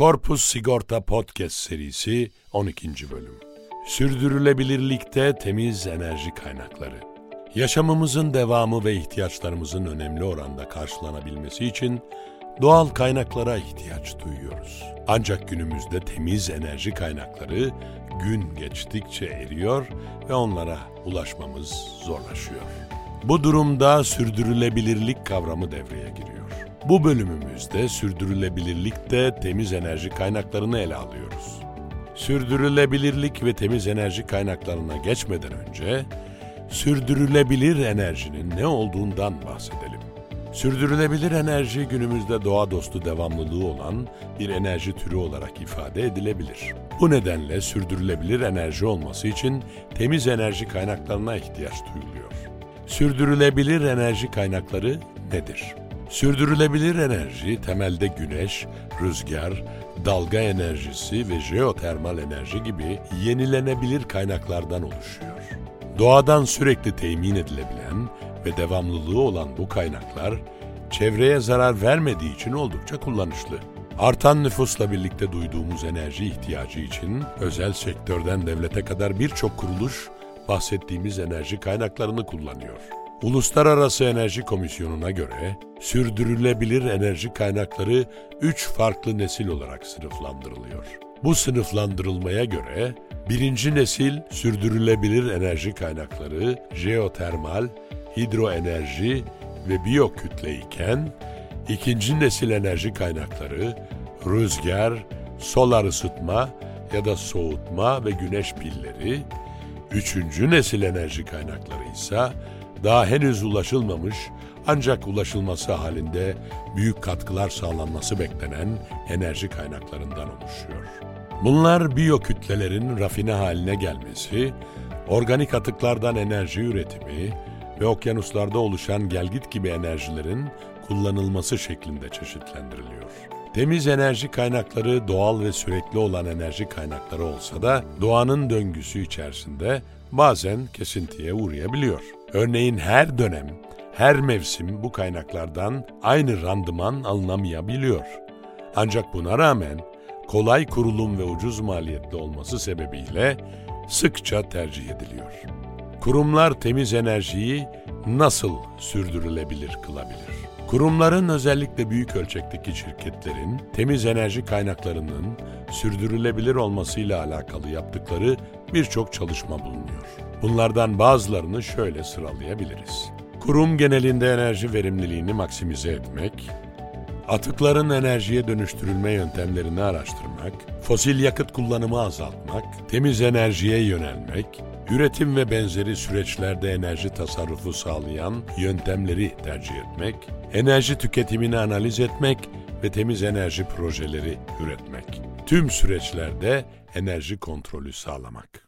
Korpus Sigorta Podcast serisi 12. bölüm. Sürdürülebilirlikte temiz enerji kaynakları. Yaşamımızın devamı ve ihtiyaçlarımızın önemli oranda karşılanabilmesi için doğal kaynaklara ihtiyaç duyuyoruz. Ancak günümüzde temiz enerji kaynakları gün geçtikçe eriyor ve onlara ulaşmamız zorlaşıyor. Bu durumda sürdürülebilirlik kavramı devreye giriyor. Bu bölümümüzde sürdürülebilirlikte temiz enerji kaynaklarını ele alıyoruz. Sürdürülebilirlik ve temiz enerji kaynaklarına geçmeden önce sürdürülebilir enerjinin ne olduğundan bahsedelim. Sürdürülebilir enerji günümüzde doğa dostu devamlılığı olan bir enerji türü olarak ifade edilebilir. Bu nedenle sürdürülebilir enerji olması için temiz enerji kaynaklarına ihtiyaç duyuluyor. Sürdürülebilir enerji kaynakları nedir? Sürdürülebilir enerji temelde güneş, rüzgar, dalga enerjisi ve jeotermal enerji gibi yenilenebilir kaynaklardan oluşuyor. Doğadan sürekli temin edilebilen ve devamlılığı olan bu kaynaklar çevreye zarar vermediği için oldukça kullanışlı. Artan nüfusla birlikte duyduğumuz enerji ihtiyacı için özel sektörden devlete kadar birçok kuruluş bahsettiğimiz enerji kaynaklarını kullanıyor. Uluslararası Enerji Komisyonu'na göre sürdürülebilir enerji kaynakları üç farklı nesil olarak sınıflandırılıyor. Bu sınıflandırılmaya göre birinci nesil sürdürülebilir enerji kaynakları jeotermal, hidroenerji ve biyokütle iken ikinci nesil enerji kaynakları rüzgar, solar ısıtma ya da soğutma ve güneş pilleri, üçüncü nesil enerji kaynakları ise daha henüz ulaşılmamış ancak ulaşılması halinde büyük katkılar sağlanması beklenen enerji kaynaklarından oluşuyor. Bunlar biyokütlelerin rafine haline gelmesi, organik atıklardan enerji üretimi ve okyanuslarda oluşan gelgit gibi enerjilerin kullanılması şeklinde çeşitlendiriliyor. Temiz enerji kaynakları doğal ve sürekli olan enerji kaynakları olsa da doğanın döngüsü içerisinde bazen kesintiye uğrayabiliyor. Örneğin her dönem, her mevsim bu kaynaklardan aynı randıman alınamayabiliyor. Ancak buna rağmen kolay kurulum ve ucuz maliyetli olması sebebiyle sıkça tercih ediliyor. Kurumlar temiz enerjiyi nasıl sürdürülebilir kılabilir? Kurumların özellikle büyük ölçekteki şirketlerin temiz enerji kaynaklarının sürdürülebilir olmasıyla alakalı yaptıkları birçok çalışma bulunuyor. Bunlardan bazılarını şöyle sıralayabiliriz. Kurum genelinde enerji verimliliğini maksimize etmek, atıkların enerjiye dönüştürülme yöntemlerini araştırmak, fosil yakıt kullanımı azaltmak, temiz enerjiye yönelmek, üretim ve benzeri süreçlerde enerji tasarrufu sağlayan yöntemleri tercih etmek, enerji tüketimini analiz etmek ve temiz enerji projeleri üretmek. Tüm süreçlerde enerji kontrolü sağlamak.